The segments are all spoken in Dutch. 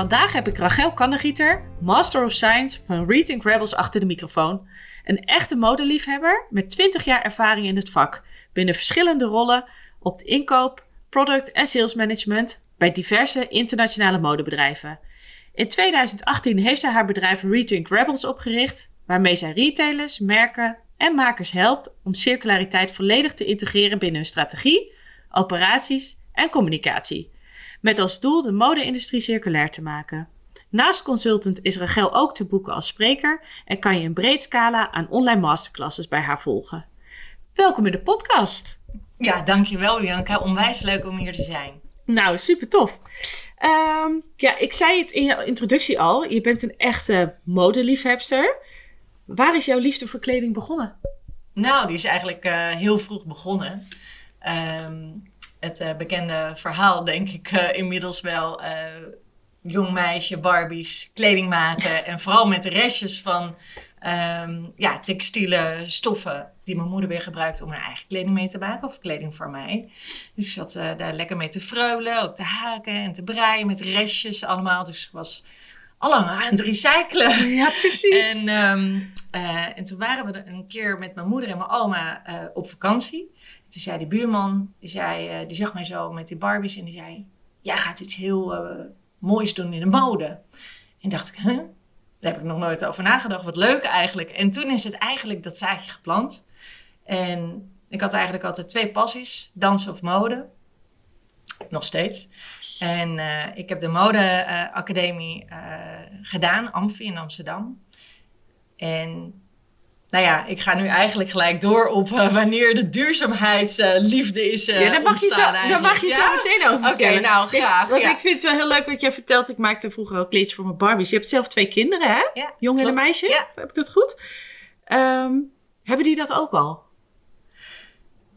Vandaag heb ik Rachel Kannegieter, Master of Science van Rethink Rebels achter de microfoon. Een echte modeliefhebber met 20 jaar ervaring in het vak, binnen verschillende rollen op de inkoop, product en sales management bij diverse internationale modebedrijven. In 2018 heeft zij haar bedrijf Rethink Rebels opgericht, waarmee zij retailers, merken en makers helpt om circulariteit volledig te integreren binnen hun strategie, operaties en communicatie. Met als doel de mode-industrie circulair te maken. Naast consultant is Rachel ook te boeken als spreker en kan je een breed scala aan online masterclasses bij haar volgen. Welkom in de podcast. Ja, dankjewel Bianca. Onwijs leuk om hier te zijn. Nou, super tof. Ehm, ja, ik zei het in je introductie al. Je bent een echte modeliefhebster. Waar is jouw liefde voor kleding begonnen? Nou, die is eigenlijk uh, heel vroeg begonnen. Um, het uh, bekende verhaal, denk ik uh, inmiddels wel. Uh, jong meisje, Barbies, kleding maken. en vooral met restjes van um, ja, textiele stoffen. Die mijn moeder weer gebruikte om haar eigen kleding mee te maken. Of kleding voor mij. Dus ik zat daar lekker mee te fruilen. Ook te haken en te breien met restjes allemaal. Dus ik was allemaal aan het recyclen. Ja, precies. En, um, en toen waren we een keer met mijn moeder en mijn oma op vakantie. Toen zei die buurman, die, zei, uh, die zag mij zo met die Barbies en die zei: Jij gaat iets heel moois doen in de mode. En dacht ik: Huh? Daar heb ik nog nooit over nagedacht. Wat leuk eigenlijk. En toen is het eigenlijk dat zaadje geplant. En ik had eigenlijk altijd twee passies: dansen of mode. Nog steeds. En uh, ik heb de modeacademie gedaan, Amfi in Amsterdam. En nou ja, ik ga nu eigenlijk gelijk door op uh, wanneer de duurzaamheidsliefde uh, is uh, ja, daar mag ontstaan. Je zo, daar mag je ja? zo meteen over Oké, okay, nou graag. Want ja. ik vind het wel heel leuk wat jij vertelt. Ik maakte vroeger ook kleedjes voor mijn Barbies. Je hebt zelf twee kinderen, hè? Ja, Jong en een meisje. Ja. Heb ik dat goed? Um, hebben die dat ook al?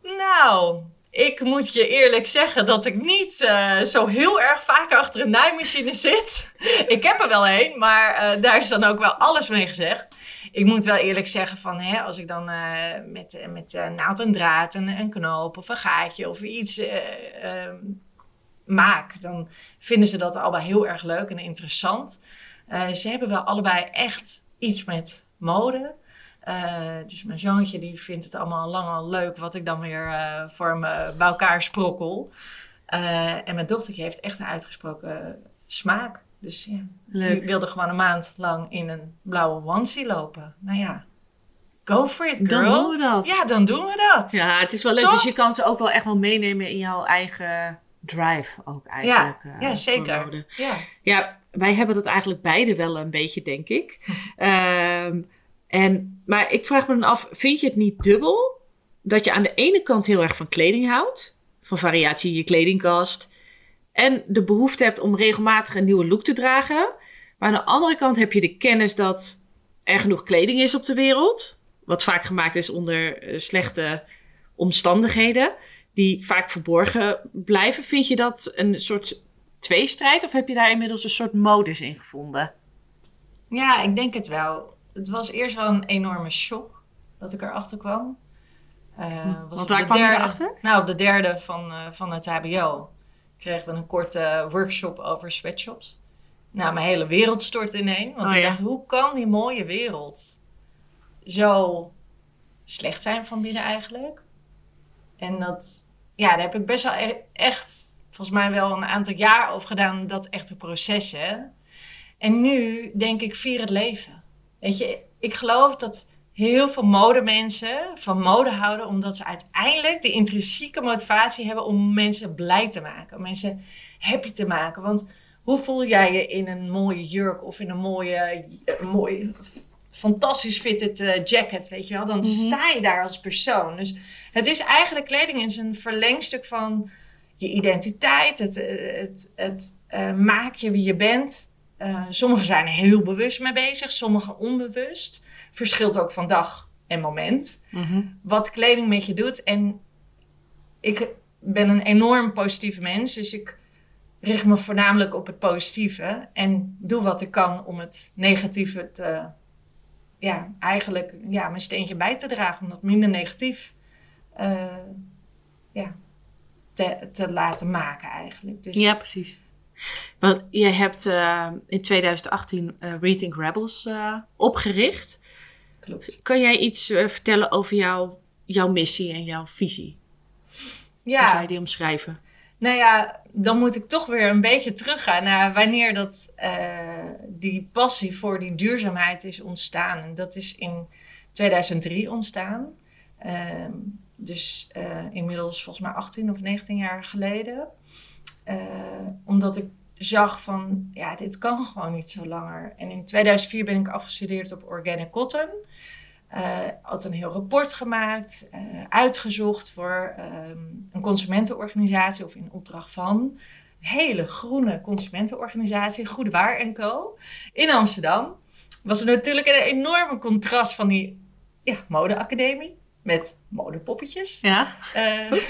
Nou, ik moet je eerlijk zeggen dat ik niet uh, zo heel erg vaak achter een naaimachine zit. ik heb er wel een, maar uh, daar is dan ook wel alles mee gezegd. Ik moet wel eerlijk zeggen van, hè, als ik dan uh, met, met naald en draad en een knoop of een gaatje of iets maak, dan vinden ze dat allebei heel erg leuk en interessant. ze hebben wel allebei echt iets met mode. Uh, dus mijn zoontje die vindt het allemaal lang al leuk wat ik dan weer uh, voor me bij elkaar sprokkel. Uh, en mijn dochtertje heeft echt een uitgesproken smaak. Dus ja, leuk. die wilde gewoon een maand lang in een blauwe onesie lopen. Nou ja, go for it girl. Dan doen we dat. Ja, dan doen we dat. Ja, het is wel leuk. Top. Dus je kan ze ook wel echt wel meenemen in jouw eigen drive ook eigenlijk. Ja, ja zeker. Ja. ja, wij hebben dat eigenlijk beide wel een beetje, denk ik. um, En, maar ik vraag me dan af, vind je het niet dubbel dat je aan de ene kant heel erg van kleding houdt, van variatie in je kledingkast, en de behoefte hebt om regelmatig een nieuwe look te dragen, maar aan de andere kant heb je de kennis dat er genoeg kleding is op de wereld, wat vaak gemaakt is onder uh, slechte omstandigheden, die vaak verborgen blijven. Vind je dat een soort tweestrijd of heb je daar inmiddels een soort modus in gevonden? Ja, ik denk het wel het was eerst wel een enorme shock dat ik erachter kwam. Uh, was Want waar kwam derde, je erachter? Nou, op de derde van, uh, van het HBO kregen we een korte workshop over sweatshops. Nou, mijn hele wereld stort ineen. Want oh, ik ja. dacht, hoe kan die mooie wereld zo slecht zijn van binnen eigenlijk? En dat, ja, daar heb ik best wel e echt, volgens mij wel een aantal jaar over gedaan, dat echte processen. En nu denk ik, vier het leven. Weet je, ik geloof dat heel veel modemensen van mode houden, omdat ze uiteindelijk de intrinsieke motivatie hebben om mensen blij te maken, om mensen happy te maken. Want hoe voel jij je in een mooie jurk of in een mooie, mooie fantastisch fitted uh, jacket, weet je wel? Dan mm -hmm. sta je daar als persoon. Dus het is eigenlijk kleding is een verlengstuk van je identiteit, het, het, het uh, maak je wie je bent. Uh, sommigen zijn er heel bewust mee bezig, sommigen onbewust. Verschilt ook van dag en moment. Mhm. Wat kleding met je doet. En ik ben een enorm positieve mens, dus ik richt me voornamelijk op het positieve. En doe wat ik kan om het negatieve te, ja, eigenlijk ja, mijn steentje bij te dragen. Om dat minder negatief uh, ja, te, te laten maken eigenlijk. Dus, Ja, precies. Want je hebt uh, in 2018 uh, Reading Rebels uh, opgericht. Klopt. Kan jij iets vertellen over jouw, jouw missie en jouw visie? Ja. Hoe zou je die omschrijven? Nou ja, dan moet ik toch weer een beetje teruggaan naar wanneer dat, die passie voor die duurzaamheid is ontstaan. En dat is in 2003 ontstaan. Ehm, dus inmiddels volgens mij 18 of 19 jaar geleden. Uh, omdat ik zag van, ja, dit kan gewoon niet zo langer. En in 2004 ben ik afgestudeerd op Organic Cotton. Uh, had een heel rapport gemaakt, uitgezocht voor um, een consumentenorganisatie of in opdracht van hele groene consumentenorganisatie, Goede Waar Co. in Amsterdam. Was er natuurlijk een enorme contrast van die ja, modeacademie met modepoppetjes. Ja. Uh,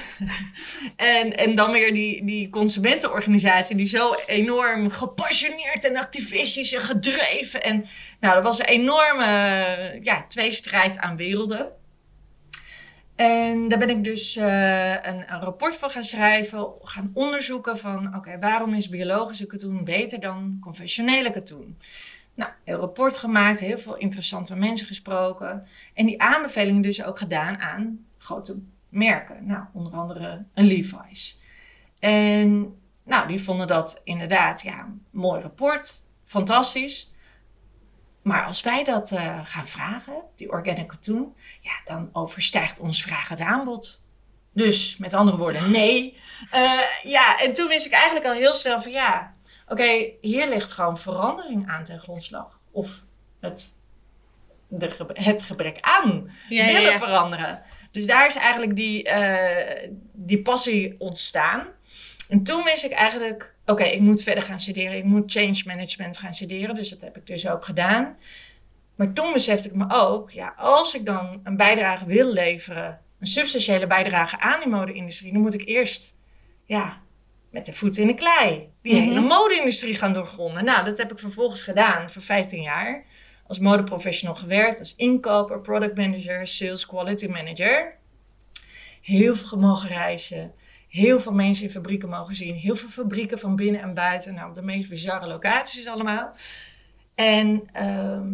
en, en dan weer die, die consumentenorganisatie die zo enorm gepassioneerd en activistisch en gedreven. En nou, er was een enorme ja, tweestrijd aan werelden. En daar ben ik dus uh, een, een, rapport van gaan schrijven, gaan onderzoeken van oké, okay, waarom is biologische katoen beter dan conventionele katoen? Nou, een rapport gemaakt, heel veel interessante mensen gesproken. En die aanbevelingen dus ook gedaan aan grote merken. Nou, onder andere een Levi's. En nou, die vonden dat inderdaad, ja, mooi rapport. Fantastisch. Maar als wij dat uh, gaan vragen, die organic katoen, ja, dan overstijgt ons vraag het aanbod. Dus met andere woorden, nee. Uh, ja, en toen wist ik eigenlijk al heel snel van ja, okay, hier ligt gewoon verandering aan ten grondslag. Of het, de, het gebrek aan Ja, willen ja, veranderen. Dus daar is eigenlijk die, uh, die passie ontstaan. En toen wist ik eigenlijk, oké, ik moet verder gaan studeren. Ik moet change management gaan studeren. Dus dat heb ik dus ook gedaan. Maar toen besefte ik me ook, ja, als ik dan een bijdrage wil leveren, een substantiële bijdrage aan die mode-industrie, dan moet ik eerst, ja, met de voeten in de klei, die Mhm. hele mode-industrie gaan doorgronden. Nou, dat heb ik vervolgens gedaan voor 15 jaar. Als modeprofessional gewerkt, als inkoper, product manager, sales quality manager. Heel veel mogen reizen. Heel veel mensen in fabrieken mogen zien. Heel veel fabrieken van binnen en buiten. Nou, op de meest bizarre locaties allemaal. En, ehm,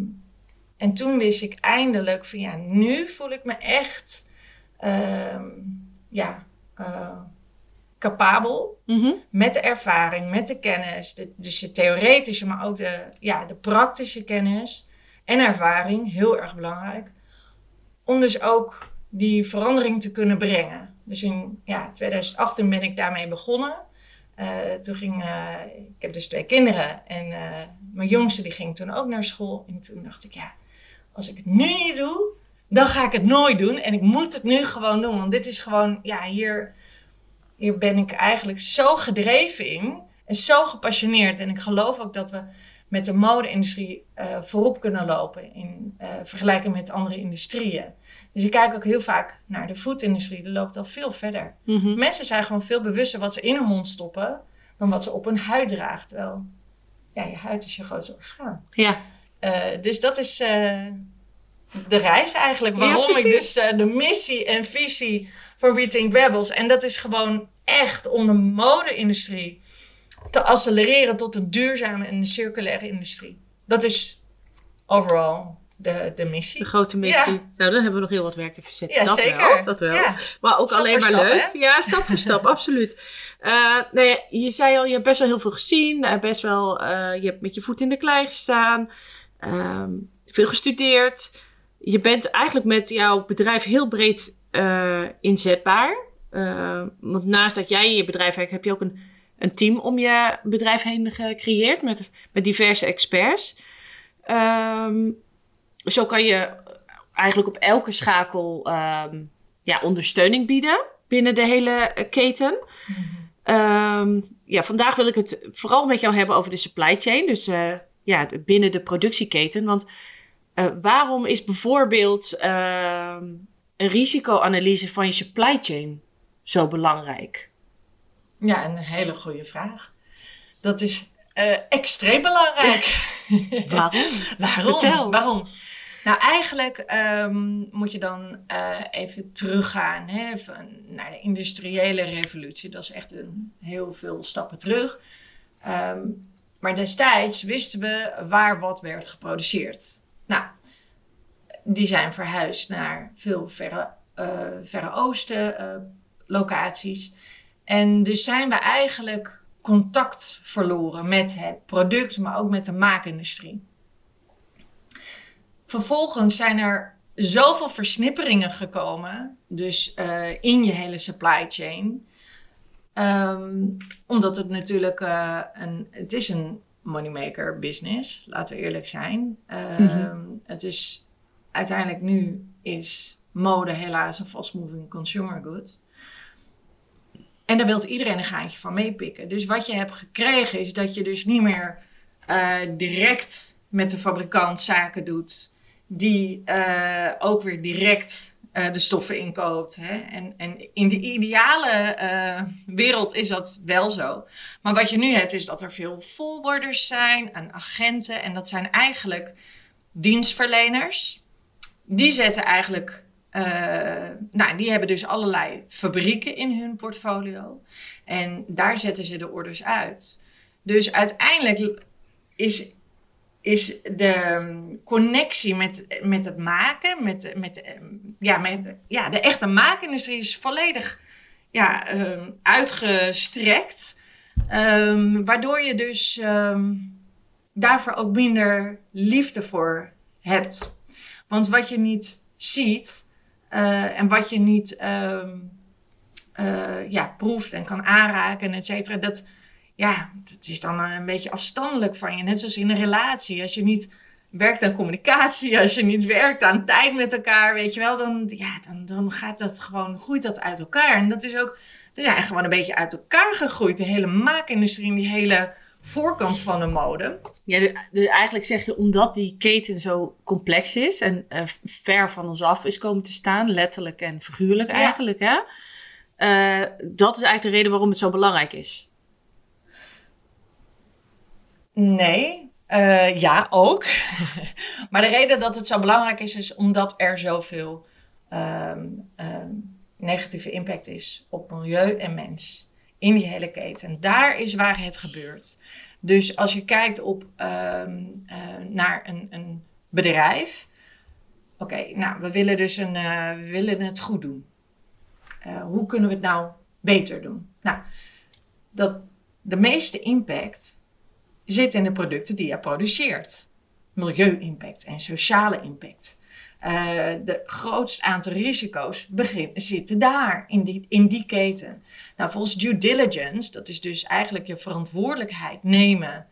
en toen wist ik eindelijk van ja, nu voel ik me echt ehm, ja, eh, capabel Mhm. met de ervaring, met de kennis, de, dus de theoretische, maar ook de, ja, de praktische kennis en ervaring, heel erg belangrijk, om dus ook die verandering te kunnen brengen. Dus in ja, 2018 ben ik daarmee begonnen. Eh, toen ging, eh, ik heb dus twee kinderen en eh, mijn jongste die ging toen ook naar school. En toen dacht ik, ja, als ik het nu niet doe, dan ga ik het nooit doen. En ik moet het nu gewoon doen, want dit is gewoon, ja, hier, hier ben ik eigenlijk zo gedreven in en zo gepassioneerd. En ik geloof ook dat we met de mode-industrie eh, voorop kunnen lopen in eh, vergelijking met andere industrieën. Dus ik kijk ook heel vaak naar de food-industrie, die loopt al veel verder. Mhm. Mensen zijn gewoon veel bewuster wat ze in hun mond stoppen dan wat ze op hun huid draagt. Terwijl, ja, je huid is je grootste orgaan. Ja. Eh, dus dat is de reis eigenlijk. Ja, Waarom ik dus de missie en visie van Rethink Rebels. En dat is gewoon echt om de mode-industrie te accelereren tot een duurzame en circulaire industrie. Dat is overal de, de missie. De grote missie. Ja. Nou, dan hebben we nog heel wat werk te verzetten. Ja, dat zeker. Wel, dat wel. Ja. Maar ook Stap alleen maar stap, leuk. hè? Ja, stap voor stap, absoluut. Eh, nee, je zei al, je hebt best wel heel veel gezien. eh, best wel, eh, je hebt met je voet in de klei gestaan. ehm, veel gestudeerd. Je bent eigenlijk met jouw bedrijf heel breed eh, inzetbaar. Eh, want naast dat jij je bedrijf werkt, heb je ook een, een team om je bedrijf heen gecreëerd met, met diverse experts. Ehm, zo kan je eigenlijk op elke schakel ehm, ja, ondersteuning bieden binnen de hele eh, keten. Ehm, ja, vandaag wil ik het vooral met jou hebben over de supply chain. Dus uh, ja, binnen de productieketen. Want uh, waarom is bijvoorbeeld een risicoanalyse van je supply chain zo belangrijk? Ja, een hele goede vraag. Dat is uh, extreem belangrijk. waarom? waarom? Vertel. Waarom? Nou, eigenlijk um, moet je dan uh, even teruggaan hè, naar de industriële revolutie. Dat is echt een, heel veel stappen terug. Um, maar destijds wisten we waar wat werd geproduceerd. Nou, die zijn verhuisd naar veel verre, uh, verre oosten locaties. En dus zijn we eigenlijk contact verloren met het product, maar ook met de maakindustrie. Vervolgens zijn er zoveel versnipperingen gekomen, dus uh, in je hele supply chain. Um, omdat het natuurlijk uh, een, het is een moneymaker business, laten we eerlijk zijn. Um, mm-hmm. Het is uiteindelijk nu is mode helaas een fast moving consumer good. En daar wil iedereen een gaatje van meepikken. Dus wat je hebt gekregen is dat je dus niet meer uh, direct met de fabrikant zaken doet die uh, ook weer direct uh, de stoffen inkoopt. Hè? En, en in de ideale wereld is dat wel zo. Maar wat je nu hebt is dat er veel forwarders zijn en agenten. En dat zijn eigenlijk dienstverleners. Die zetten eigenlijk... nou, die hebben dus allerlei fabrieken in hun portfolio. En daar zetten ze de orders uit. Dus uiteindelijk is is de connectie met, met het maken, met, met, ja, met ja, de echte maakindustrie is volledig ja, um, uitgestrekt. Waardoor je dus daarvoor ook minder liefde voor hebt. Want wat je niet ziet en wat je niet uh, ja, proeft en kan aanraken, et cetera, dat ja, het is dan een beetje afstandelijk van je. Net zoals in een relatie. Als je niet werkt aan communicatie, als je niet werkt aan tijd met elkaar, weet je wel, dan, ja, dan, dan gaat dat gewoon, groeit dat uit elkaar. En dat is ook, we zijn gewoon een beetje uit elkaar gegroeid. De hele maakindustrie, die hele voorkant van de mode. Ja, dus eigenlijk zeg je, omdat die keten zo complex is en uh, ver van ons af is komen te staan, letterlijk en figuurlijk eigenlijk, hè? Uh, dat is eigenlijk de reden waarom het zo belangrijk is. Nee, uh, ja, ook. maar de reden dat het zo belangrijk is, is omdat er zoveel um, um, negatieve impact is op milieu en mens in die hele keten. Daar is waar het gebeurt. Dus als je kijkt op, um, uh, naar een, een bedrijf. Oké, nou, we willen dus een, uh, we willen het goed doen. Uh, hoe kunnen we het nou beter doen? Nou, dat de meeste impact zit in de producten die je produceert. Milieu-impact en sociale impact. Uh, de grootste aantal risico's begin, zitten daar, in die, in die keten. Nou, volgens due diligence, dat is dus eigenlijk je verantwoordelijkheid nemen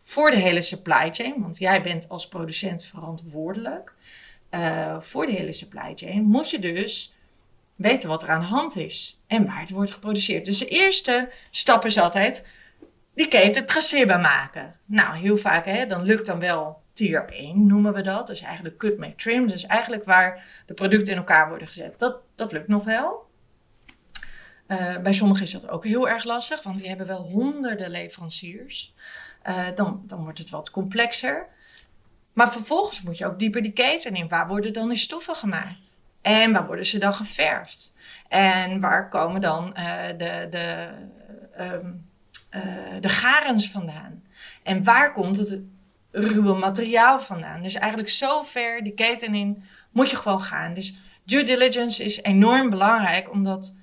voor de hele supply chain, want jij bent als producent verantwoordelijk uh, voor de hele supply chain, moet je dus weten wat er aan de hand is en waar het wordt geproduceerd. Dus de eerste stap is altijd die keten traceerbaar maken. Nou, heel vaak, hè, dan lukt dan wel tier 1, noemen we dat. Dus eigenlijk cut, make, trim. Dus eigenlijk waar de producten in elkaar worden gezet. Dat, dat lukt nog wel. Uh, bij sommigen is dat ook heel erg lastig, want die hebben wel honderden leveranciers. Uh, dan, dan wordt het wat complexer. Maar vervolgens moet je ook dieper die keten in. Waar worden dan die stoffen gemaakt? En waar worden ze dan geverfd? En waar komen dan uh, de, de uh, de garens vandaan? En waar komt het ruwe materiaal vandaan? Dus eigenlijk zo ver die keten in moet je gewoon gaan. Dus due diligence is enorm belangrijk omdat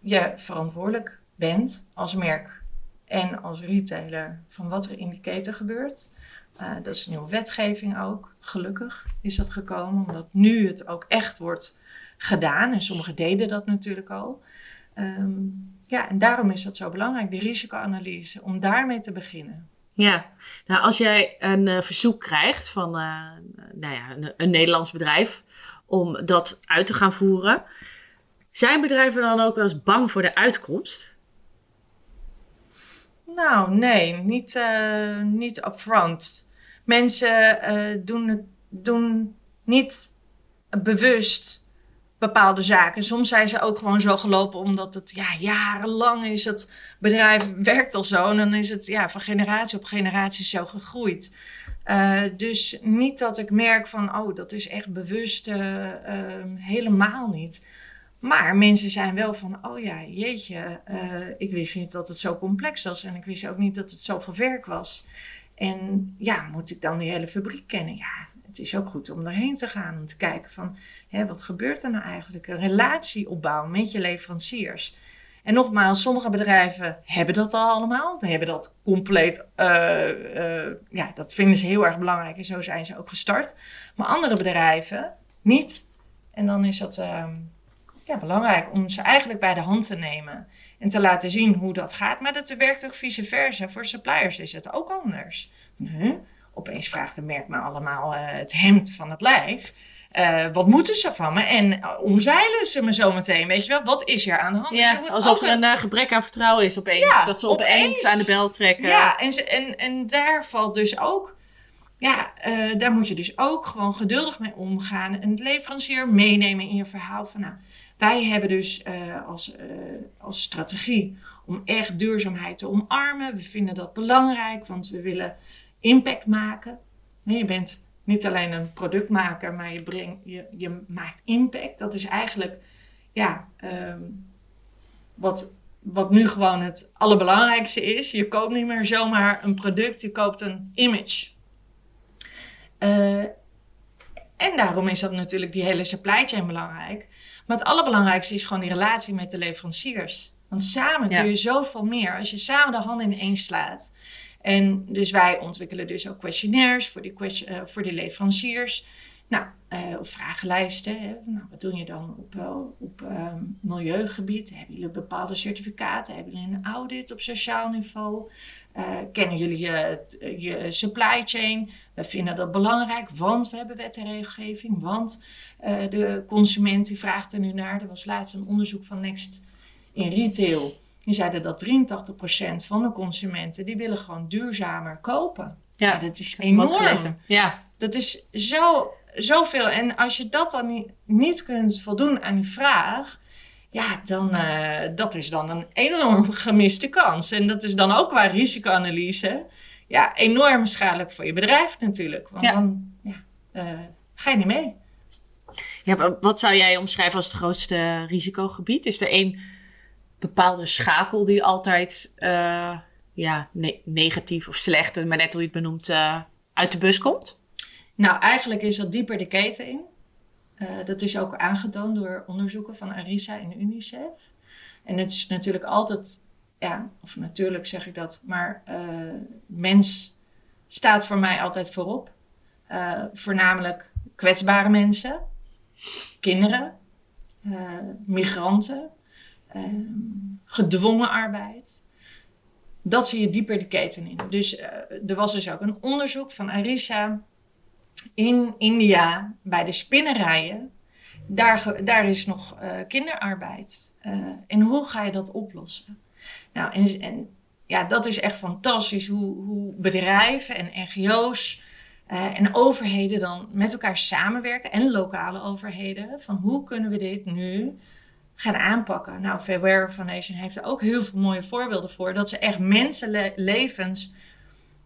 je verantwoordelijk bent als merk en als retailer van wat er in die keten gebeurt. Uh, dat is een nieuwe wetgeving ook. Gelukkig is dat gekomen, omdat nu het ook echt wordt gedaan. En sommigen deden dat natuurlijk al. Um, ja, en daarom is dat zo belangrijk, die risicoanalyse, om daarmee te beginnen. Ja, nou als jij een uh, verzoek krijgt van uh, nou ja, een, Nederlands bedrijf om dat uit te gaan voeren, zijn bedrijven dan ook wel eens bang voor de uitkomst? Nou, nee, niet, uh, niet upfront. Mensen doen, doen niet bewust bepaalde zaken. Soms zijn ze ook gewoon zo gelopen omdat het ja, jarenlang is het bedrijf werkt al zo. En dan is het ja, van generatie op generatie zo gegroeid. Uh, dus niet dat ik merk van, oh, dat is echt bewust, uh, uh, helemaal niet. Maar mensen zijn wel van, oh ja, jeetje, ik wist niet dat het zo complex was. En ik wist ook niet dat het zoveel werk was. En ja, moet ik dan die hele fabriek kennen? Ja, het is ook goed om daarheen te gaan. Om te kijken van, hè, wat gebeurt er nou eigenlijk? Een relatie opbouwen met je leveranciers. En nogmaals, sommige bedrijven hebben dat al allemaal. Ze hebben dat compleet, uh, uh, ja, dat vinden ze heel erg belangrijk en zo zijn ze ook gestart. Maar andere bedrijven niet. En dan is dat uh, ja, belangrijk om ze eigenlijk bij de hand te nemen en te laten zien hoe dat gaat. Maar dat werkt ook vice versa. Voor suppliers is het ook anders. Opeens vraagt de merk me allemaal uh, het hemd van het lijf. Uh, wat moeten ze van me? En uh, omzeilen ze me zo meteen, weet je wel? Wat is er aan de hand? Ja, alsof er een uh, gebrek aan vertrouwen is opeens. Ja, dat ze opeens, opeens, aan de bel trekken. Ja, en, ze, en, en daar valt dus ook... Ja, daar moet je dus ook gewoon geduldig mee omgaan. En het leverancier meenemen in je verhaal van... Nou, wij hebben dus als, als strategie om echt duurzaamheid te omarmen. We vinden dat belangrijk, want we willen impact maken. Je bent niet alleen een productmaker, maar je, brengt, je, je maakt impact. Dat is eigenlijk ja, um, wat, wat nu gewoon het allerbelangrijkste is. Je koopt niet meer zomaar een product, je koopt een image. Uh, en daarom is dat natuurlijk die hele supply chain belangrijk. Maar het allerbelangrijkste is gewoon die relatie met de leveranciers. Want samen ja. kun je zoveel meer. Als je samen de handen in één slaat. En dus wij ontwikkelen dus ook questionnaires voor die, uh, voor leveranciers. Nou, uh, of vragenlijsten. Hè. Nou, wat doe je dan op, uh, op um, milieugebied? Hebben jullie bepaalde certificaten? Hebben jullie een audit op sociaal niveau? kennen jullie je, je supply chain? We vinden dat belangrijk, want we hebben wet en regelgeving. Want de consument die vraagt er nu naar. Er was laatst een onderzoek van Next in retail. Die zeiden dat 83% van de consumenten, die willen gewoon duurzamer kopen. Ja, ja dat is enorm. Ja. Dat is zo, zoveel. En als je dat dan niet, niet kunt voldoen aan die vraag, ja, dan uh, dat is dan een enorm gemiste kans. En dat is dan ook qua risicoanalyse, ja, enorm schadelijk voor je bedrijf natuurlijk. Want ja. dan ja, uh, ga je niet mee. Ja, wat zou jij omschrijven als het grootste risicogebied? Is er één bepaalde schakel die altijd uh, ja, ne negatief of slecht, maar net hoe je het benoemt, uh, uit de bus komt? Nou, eigenlijk is dat dieper de keten in. Uh, dat is ook aangetoond door onderzoeken van Arisa en UNICEF. En het is natuurlijk altijd, ja, of natuurlijk zeg ik dat, maar mens staat voor mij altijd voorop. voornamelijk kwetsbare mensen, kinderen, migranten, um, gedwongen arbeid. Dat zie je dieper de keten in. Dus uh, er was dus ook een onderzoek van Arisa in India bij de spinnerijen. Daar, daar is nog uh, kinderarbeid. Uh, en hoe ga je dat oplossen? Nou, en, ja, dat is echt fantastisch hoe, hoe bedrijven en NGO's en overheden dan met elkaar samenwerken en lokale overheden. Van hoe kunnen we dit nu gaan aanpakken. Nou, Fairware Foundation heeft er ook heel veel mooie voorbeelden voor. Dat ze echt mensenlevens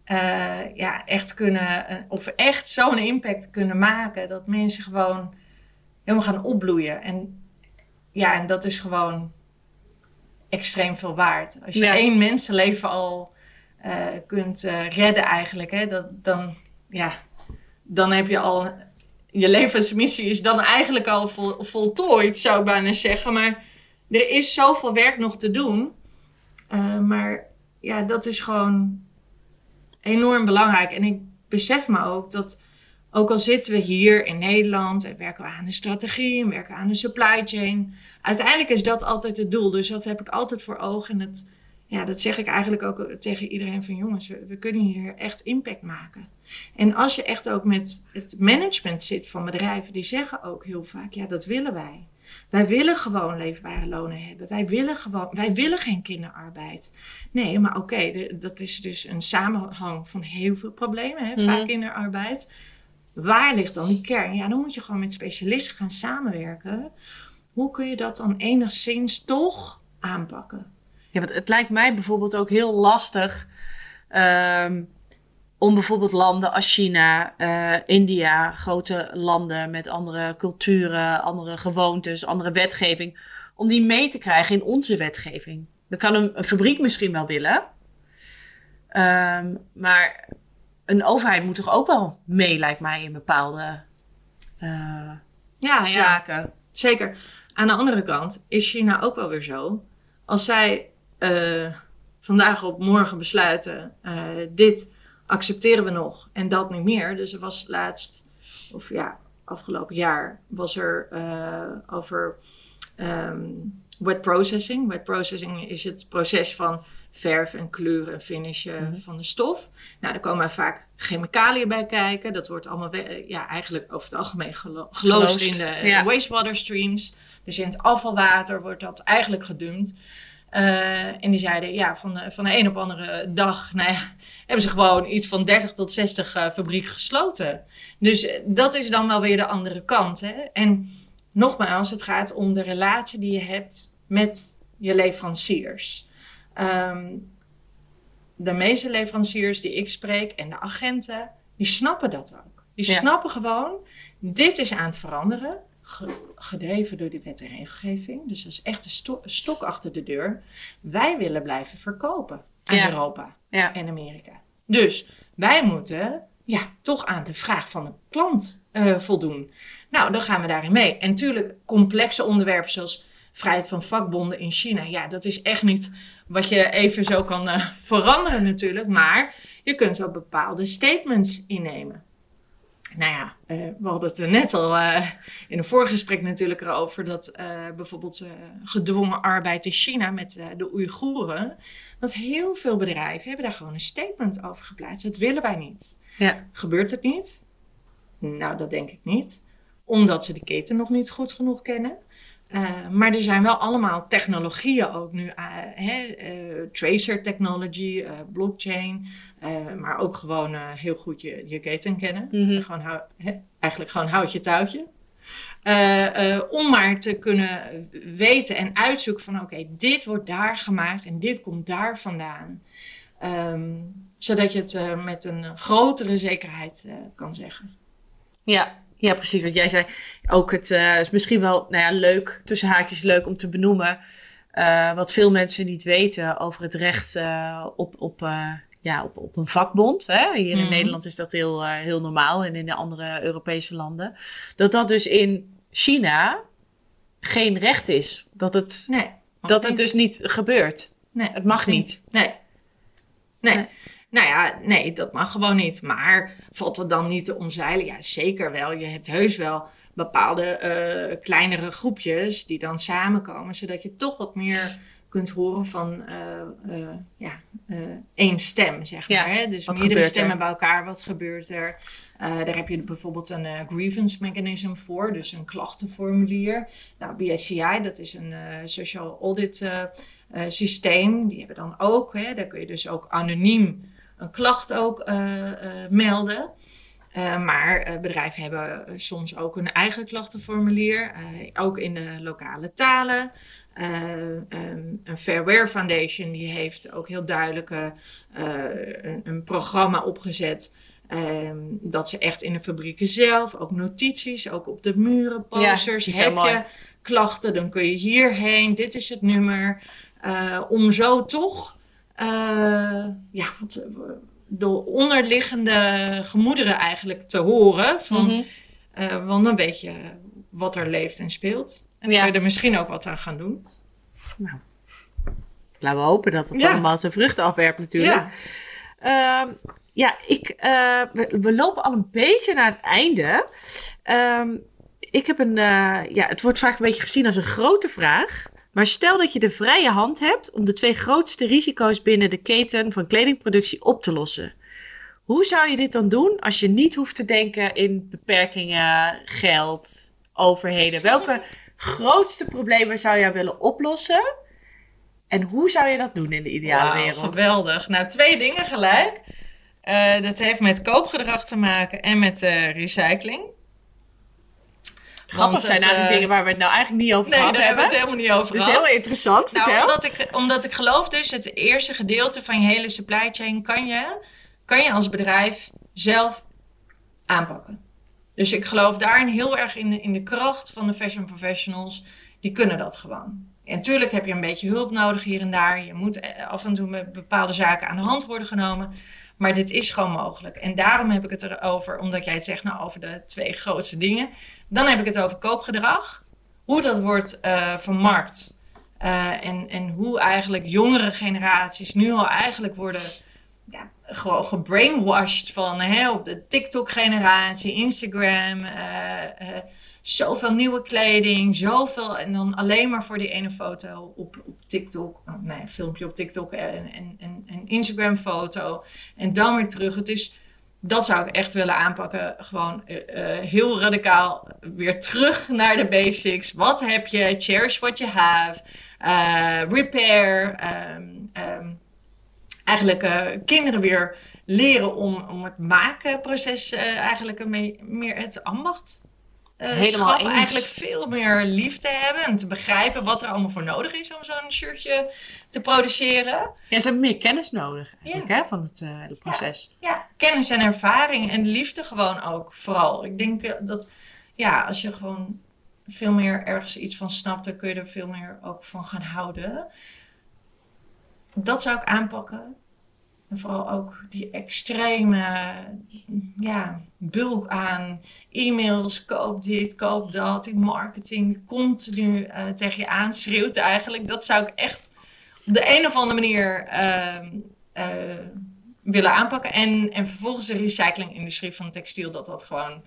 uh, ja, echt kunnen, of echt zo'n impact kunnen maken. Dat mensen gewoon helemaal gaan opbloeien. En ja, en dat is gewoon extreem veel waard. Als je ja. één mensenleven al uh, kunt uh, redden eigenlijk, hè, dat, dan, ja, dan heb je al je levensmissie is dan eigenlijk al vol, voltooid, zou ik bijna zeggen. Maar er is zoveel werk nog te doen. Uh, maar ja, dat is gewoon enorm belangrijk. En ik besef me ook dat, ook al zitten we hier in Nederland en werken we aan de strategie en werken aan de supply chain, uiteindelijk is dat altijd het doel. Dus dat heb ik altijd voor ogen. En het, ja, dat zeg ik eigenlijk ook tegen iedereen van jongens, we, we, kunnen hier echt impact maken. En als je echt ook met het management zit van bedrijven, die zeggen ook heel vaak, ja, dat willen wij. Wij willen gewoon leefbare lonen hebben. Wij willen, gewoon, wij willen geen kinderarbeid. Nee, maar oké, dat is dus een samenhang van heel veel problemen. Hè? Vaak mhm. kinderarbeid. Waar ligt dan die kern? Ja, dan moet je gewoon met specialisten gaan samenwerken. Hoe kun je dat dan enigszins toch aanpakken? Ja, want het lijkt mij bijvoorbeeld ook heel lastig um, om bijvoorbeeld landen als China, uh, India, grote landen met andere culturen, andere gewoontes, andere wetgeving, om die mee te krijgen in onze wetgeving. Dan kan een, een fabriek misschien wel willen, um, maar een overheid moet toch ook wel mee, lijkt mij, in bepaalde uh, ja, zaken. Ja, zeker. Aan de andere kant is China ook wel weer zo. Als zij uh, vandaag op morgen besluiten, uh, dit accepteren we nog en dat niet meer. Dus er was laatst, of ja, afgelopen jaar, was er uh, over um, wet processing. Wet processing is het proces van verf en kleuren en finishen mhm. van de stof. Nou, daar komen vaak chemicaliën bij kijken. Dat wordt allemaal ja, eigenlijk over het algemeen gelo geloosd in de wastewater streams. Dus in het afvalwater wordt dat eigenlijk gedumpt. Uh, en die zeiden, ja, van de, van de een op andere dag nou ja, hebben ze gewoon iets van 30 tot 60 uh, fabrieken gesloten. Dus dat is dan wel weer de andere kant. Hè? En nogmaals, het gaat om de relatie die je hebt met je leveranciers. Um, de meeste leveranciers die ik spreek en de agenten, die snappen dat ook. Die ja. snappen gewoon, dit is aan het veranderen gedreven door de wet en regelgeving. Dus dat is echt een stok achter de deur. Wij willen blijven verkopen aan Europa en Amerika. Dus wij moeten ja, toch aan de vraag van de klant uh, voldoen. Nou, dan gaan we daarin mee. En natuurlijk complexe onderwerpen zoals vrijheid van vakbonden in China. Ja, dat is echt niet wat je even zo kan uh, veranderen natuurlijk. Maar je kunt zo bepaalde statements innemen. Nou ja, uh, we hadden het er net al uh, in een voorgesprek natuurlijk erover dat uh, bijvoorbeeld gedwongen arbeid in China met de Oeigoeren, dat heel veel bedrijven hebben daar gewoon een statement over geplaatst. Dat willen wij niet. Ja. Gebeurt het niet? Nou, dat denk ik niet. Omdat ze de keten nog niet goed genoeg kennen. Uh, maar er zijn wel allemaal technologieën ook nu. Uh, hè, uh, tracer technology, blockchain. maar ook gewoon heel goed je, je keten kennen. Mm gewoon hou, hè, eigenlijk gewoon houd je touwtje. om maar te kunnen weten en uitzoeken van oké, okay, dit wordt daar gemaakt en dit komt daar vandaan. Um, zodat je het met een grotere zekerheid kan zeggen. Ja, ja, precies. Wat jij zei, ook het uh, is misschien wel nou ja, leuk, tussen haakjes leuk om te benoemen. Uh, wat veel mensen niet weten over het recht uh, op, op, ja, op, op een vakbond. Hè? Hier in mhm. Nederland is dat heel, heel normaal en in de andere Europese landen. Dat dat dus in China geen recht is. Dat het, nee, dat het dus niet gebeurt. Nee, het mag niet. Nee. nee. nee. Nou ja, nee, dat mag gewoon niet. Maar valt er dan niet te omzeilen? Ja, zeker wel. Je hebt heus wel bepaalde uh, kleinere groepjes die dan samenkomen, zodat je toch wat meer kunt horen van uh, uh, ja, één stem, zeg maar. Hè? Dus meerdere stemmen bij elkaar, wat gebeurt er? daar heb je bijvoorbeeld een grievance mechanism voor, dus een klachtenformulier. Nou, BSCI, dat is een social audit systeem. Die hebben dan ook, hè, daar kun je dus ook anoniem een klacht ook uh, melden. Uh, maar bedrijven hebben soms ook een eigen klachtenformulier, ook in de lokale talen. Um, een Fairware Foundation die heeft ook heel duidelijk een, een, programma opgezet. Um, dat ze echt in de fabrieken zelf, ook notities, ook op de muren, posters. Ja, heb je klachten, dan kun je hierheen, dit is het nummer. om zo toch uh, ja, wat, eh, de onderliggende gemoederen eigenlijk te horen. Van, mm -hmm. want dan weet je wat er leeft en speelt. En kun je er misschien ook wat aan gaan doen. Nou, laten we hopen dat het allemaal zijn vruchten afwerpt natuurlijk. Ja, uh, ja ik, uh, we, we, lopen al een beetje naar het einde. Uh, ik heb een, ja, het wordt vaak een beetje gezien als een grote vraag. Maar stel dat je de vrije hand hebt om de twee grootste risico's binnen de keten van kledingproductie op te lossen. Hoe zou je dit dan doen als je niet hoeft te denken in beperkingen, geld, overheden? Welke grootste problemen zou jij willen oplossen? En hoe zou je dat doen in de ideale wereld? Geweldig. Nou, twee dingen gelijk. Eh, dat heeft met koopgedrag te maken en met eh, recycling. Grappig zijn het, eigenlijk eh, dingen waar we het nou eigenlijk niet over Nee, gehad daar hebben hebben. we het helemaal niet over Dus gehad. heel interessant. Nou, Vertel. omdat ik, omdat ik geloof dus, het eerste gedeelte van je hele supply chain kan je, kan je als bedrijf zelf aanpakken. Dus ik geloof daarin heel erg in de, in de kracht van de fashion professionals. Die kunnen dat gewoon. En natuurlijk heb je een beetje hulp nodig hier en daar. Je moet eh, af en toe met bepaalde zaken aan de hand worden genomen. Maar dit is gewoon mogelijk. En daarom heb ik het erover, omdat jij het zegt nou, over de twee grootste dingen. Dan heb ik het over koopgedrag. Hoe dat wordt eh, vermarkt. Eh, en, en hoe eigenlijk jongere generaties nu al eigenlijk worden ja, gewoon gebrainwashed van hè, op de TikTok-generatie, Instagram, eh, zoveel nieuwe kleding, zoveel en dan alleen maar voor die ene foto op, op TikTok, oh, nee, filmpje op TikTok en, en, en, en Instagram-foto en dan weer terug. Het is, dat zou ik echt willen aanpakken, gewoon eh, eh, heel radicaal weer terug naar de basics. Wat heb je? Cherish what you have. Eh, repair. ehm, ehm, eigenlijk kinderen weer leren om, om het makenproces eigenlijk mee- meer het ambacht. Eh, Helemaal schap eens. eigenlijk veel meer lief te hebben en te begrijpen wat er allemaal voor nodig is om zo'n shirtje te produceren. Ja, ze hebben meer kennis nodig eigenlijk, hè, van het eh, hele proces. Ja, kennis en ervaring en liefde gewoon ook vooral. Ik denk eh, dat ja, als je gewoon veel meer ergens iets van snapt, dan kun je er veel meer ook van gaan houden. Dat zou ik aanpakken. En vooral ook die extreme ja, bulk aan e-mails, koop dit, koop dat, die marketing continu eh, tegen je aanschreeuwt eigenlijk. Dat zou ik echt op de een of andere manier ehm, eh, willen aanpakken. En, en vervolgens de recyclingindustrie van textiel, dat dat gewoon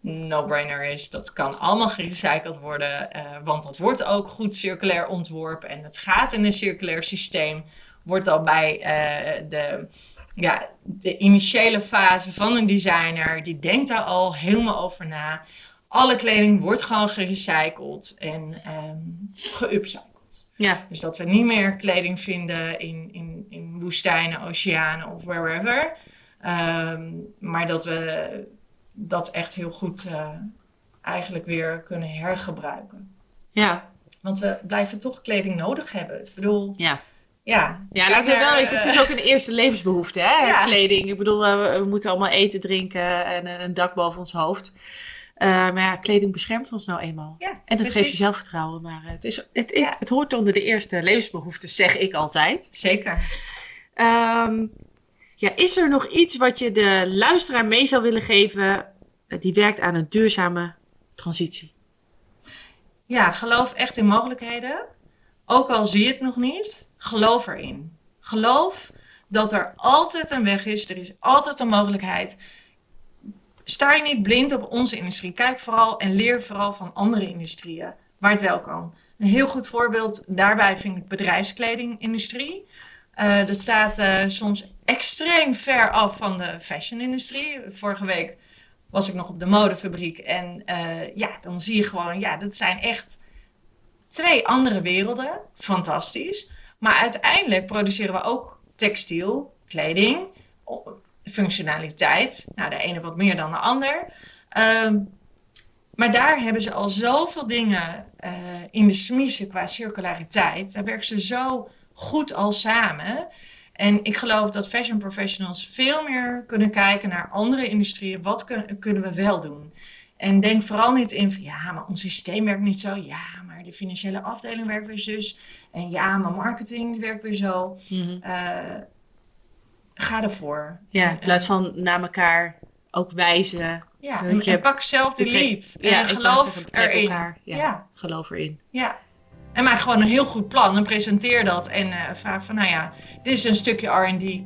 no-brainer is. Dat kan allemaal gerecycled worden, eh, want dat wordt ook goed circulair ontworpen en het gaat in een circulair systeem. Wordt al bij eh, de, ja, de initiële fase van een designer, die denkt daar al helemaal over na. Alle kleding wordt gewoon gerecycled en ehm geupcycled. Ja. Dus dat we niet meer kleding vinden in, in, in woestijnen, oceanen of wherever. Ehm, maar dat we dat echt heel goed eh, eigenlijk weer kunnen hergebruiken. Ja. Want we blijven toch kleding nodig hebben. Ik bedoel, Ja. Ja. Ja, laten we wel eens. Het is Eh, ook een eerste levensbehoefte, hè? Ja. Kleding. Ik bedoel, eh, we, we moeten allemaal eten, drinken en een dak boven ons hoofd. Eh, maar ja, kleding beschermt ons nou eenmaal. Ja, En dat geeft je zelfvertrouwen. Maar het, is, het, het, Ja. het hoort onder de eerste levensbehoeftes, zeg ik altijd. Zeker. Ehm, ja, is er nog iets wat je de luisteraar mee zou willen geven die werkt aan een duurzame transitie? Ja, geloof echt in mogelijkheden. Ook al zie je het nog niet, geloof erin. Geloof dat er altijd een weg is, er is altijd een mogelijkheid. Sta je niet blind op onze industrie. Kijk vooral en leer vooral van andere industrieën waar het wel kan. Een heel goed voorbeeld daarbij vind ik bedrijfskledingindustrie. Eh, dat staat eh, soms extreem ver af van de fashionindustrie. Vorige week was ik nog op de modefabriek en eh, ja, dan zie je gewoon, ja, dat zijn echt twee andere werelden. Fantastisch. Maar uiteindelijk produceren we ook textiel, kleding, functionaliteit. Nou, de ene wat meer dan de ander. Ehm, maar daar hebben ze al zoveel dingen eh, in de smiezen qua circulariteit. Daar werken ze zo goed al samen. En ik geloof dat fashion professionals veel meer kunnen kijken naar andere industrieën. Wat kun- kunnen we wel doen? En denk vooral niet in van ja, maar ons systeem werkt niet zo. Ja, maar de financiële afdeling werkt weer zus. En ja, maar marketing werkt weer zo. Eh, ga ervoor. Ja, in plaats van naar elkaar ook wijzen. Ja, je, en pak zelf de lead. Ja, en geloof erin. Ja, Ja. geloof erin. Ja. En maak gewoon een heel goed plan en presenteer dat. En eh, vraag van, nou ja, dit is een stukje R&D.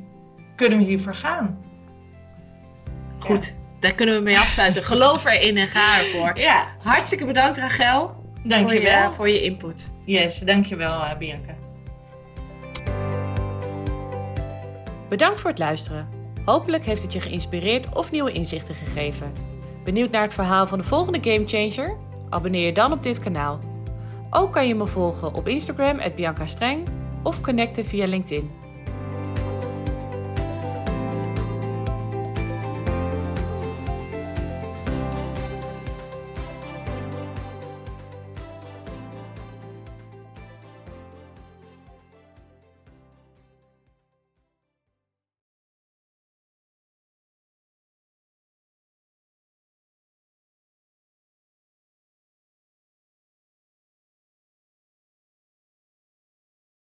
Kunnen we hiervoor gaan? Goed, daar kunnen we mee afsluiten. geloof erin en ga ervoor. Ja, Hartstikke bedankt Rachel voor je, dankjewel. voor je input. Yes, dankjewel uh, Bianca. Bedankt voor het luisteren. Hopelijk heeft het je geïnspireerd of nieuwe inzichten gegeven. Benieuwd naar het verhaal van de volgende Gamechanger? Abonneer je dan op dit kanaal. Ook kan je me volgen op Instagram, Bianca Streng, of connecten via LinkedIn.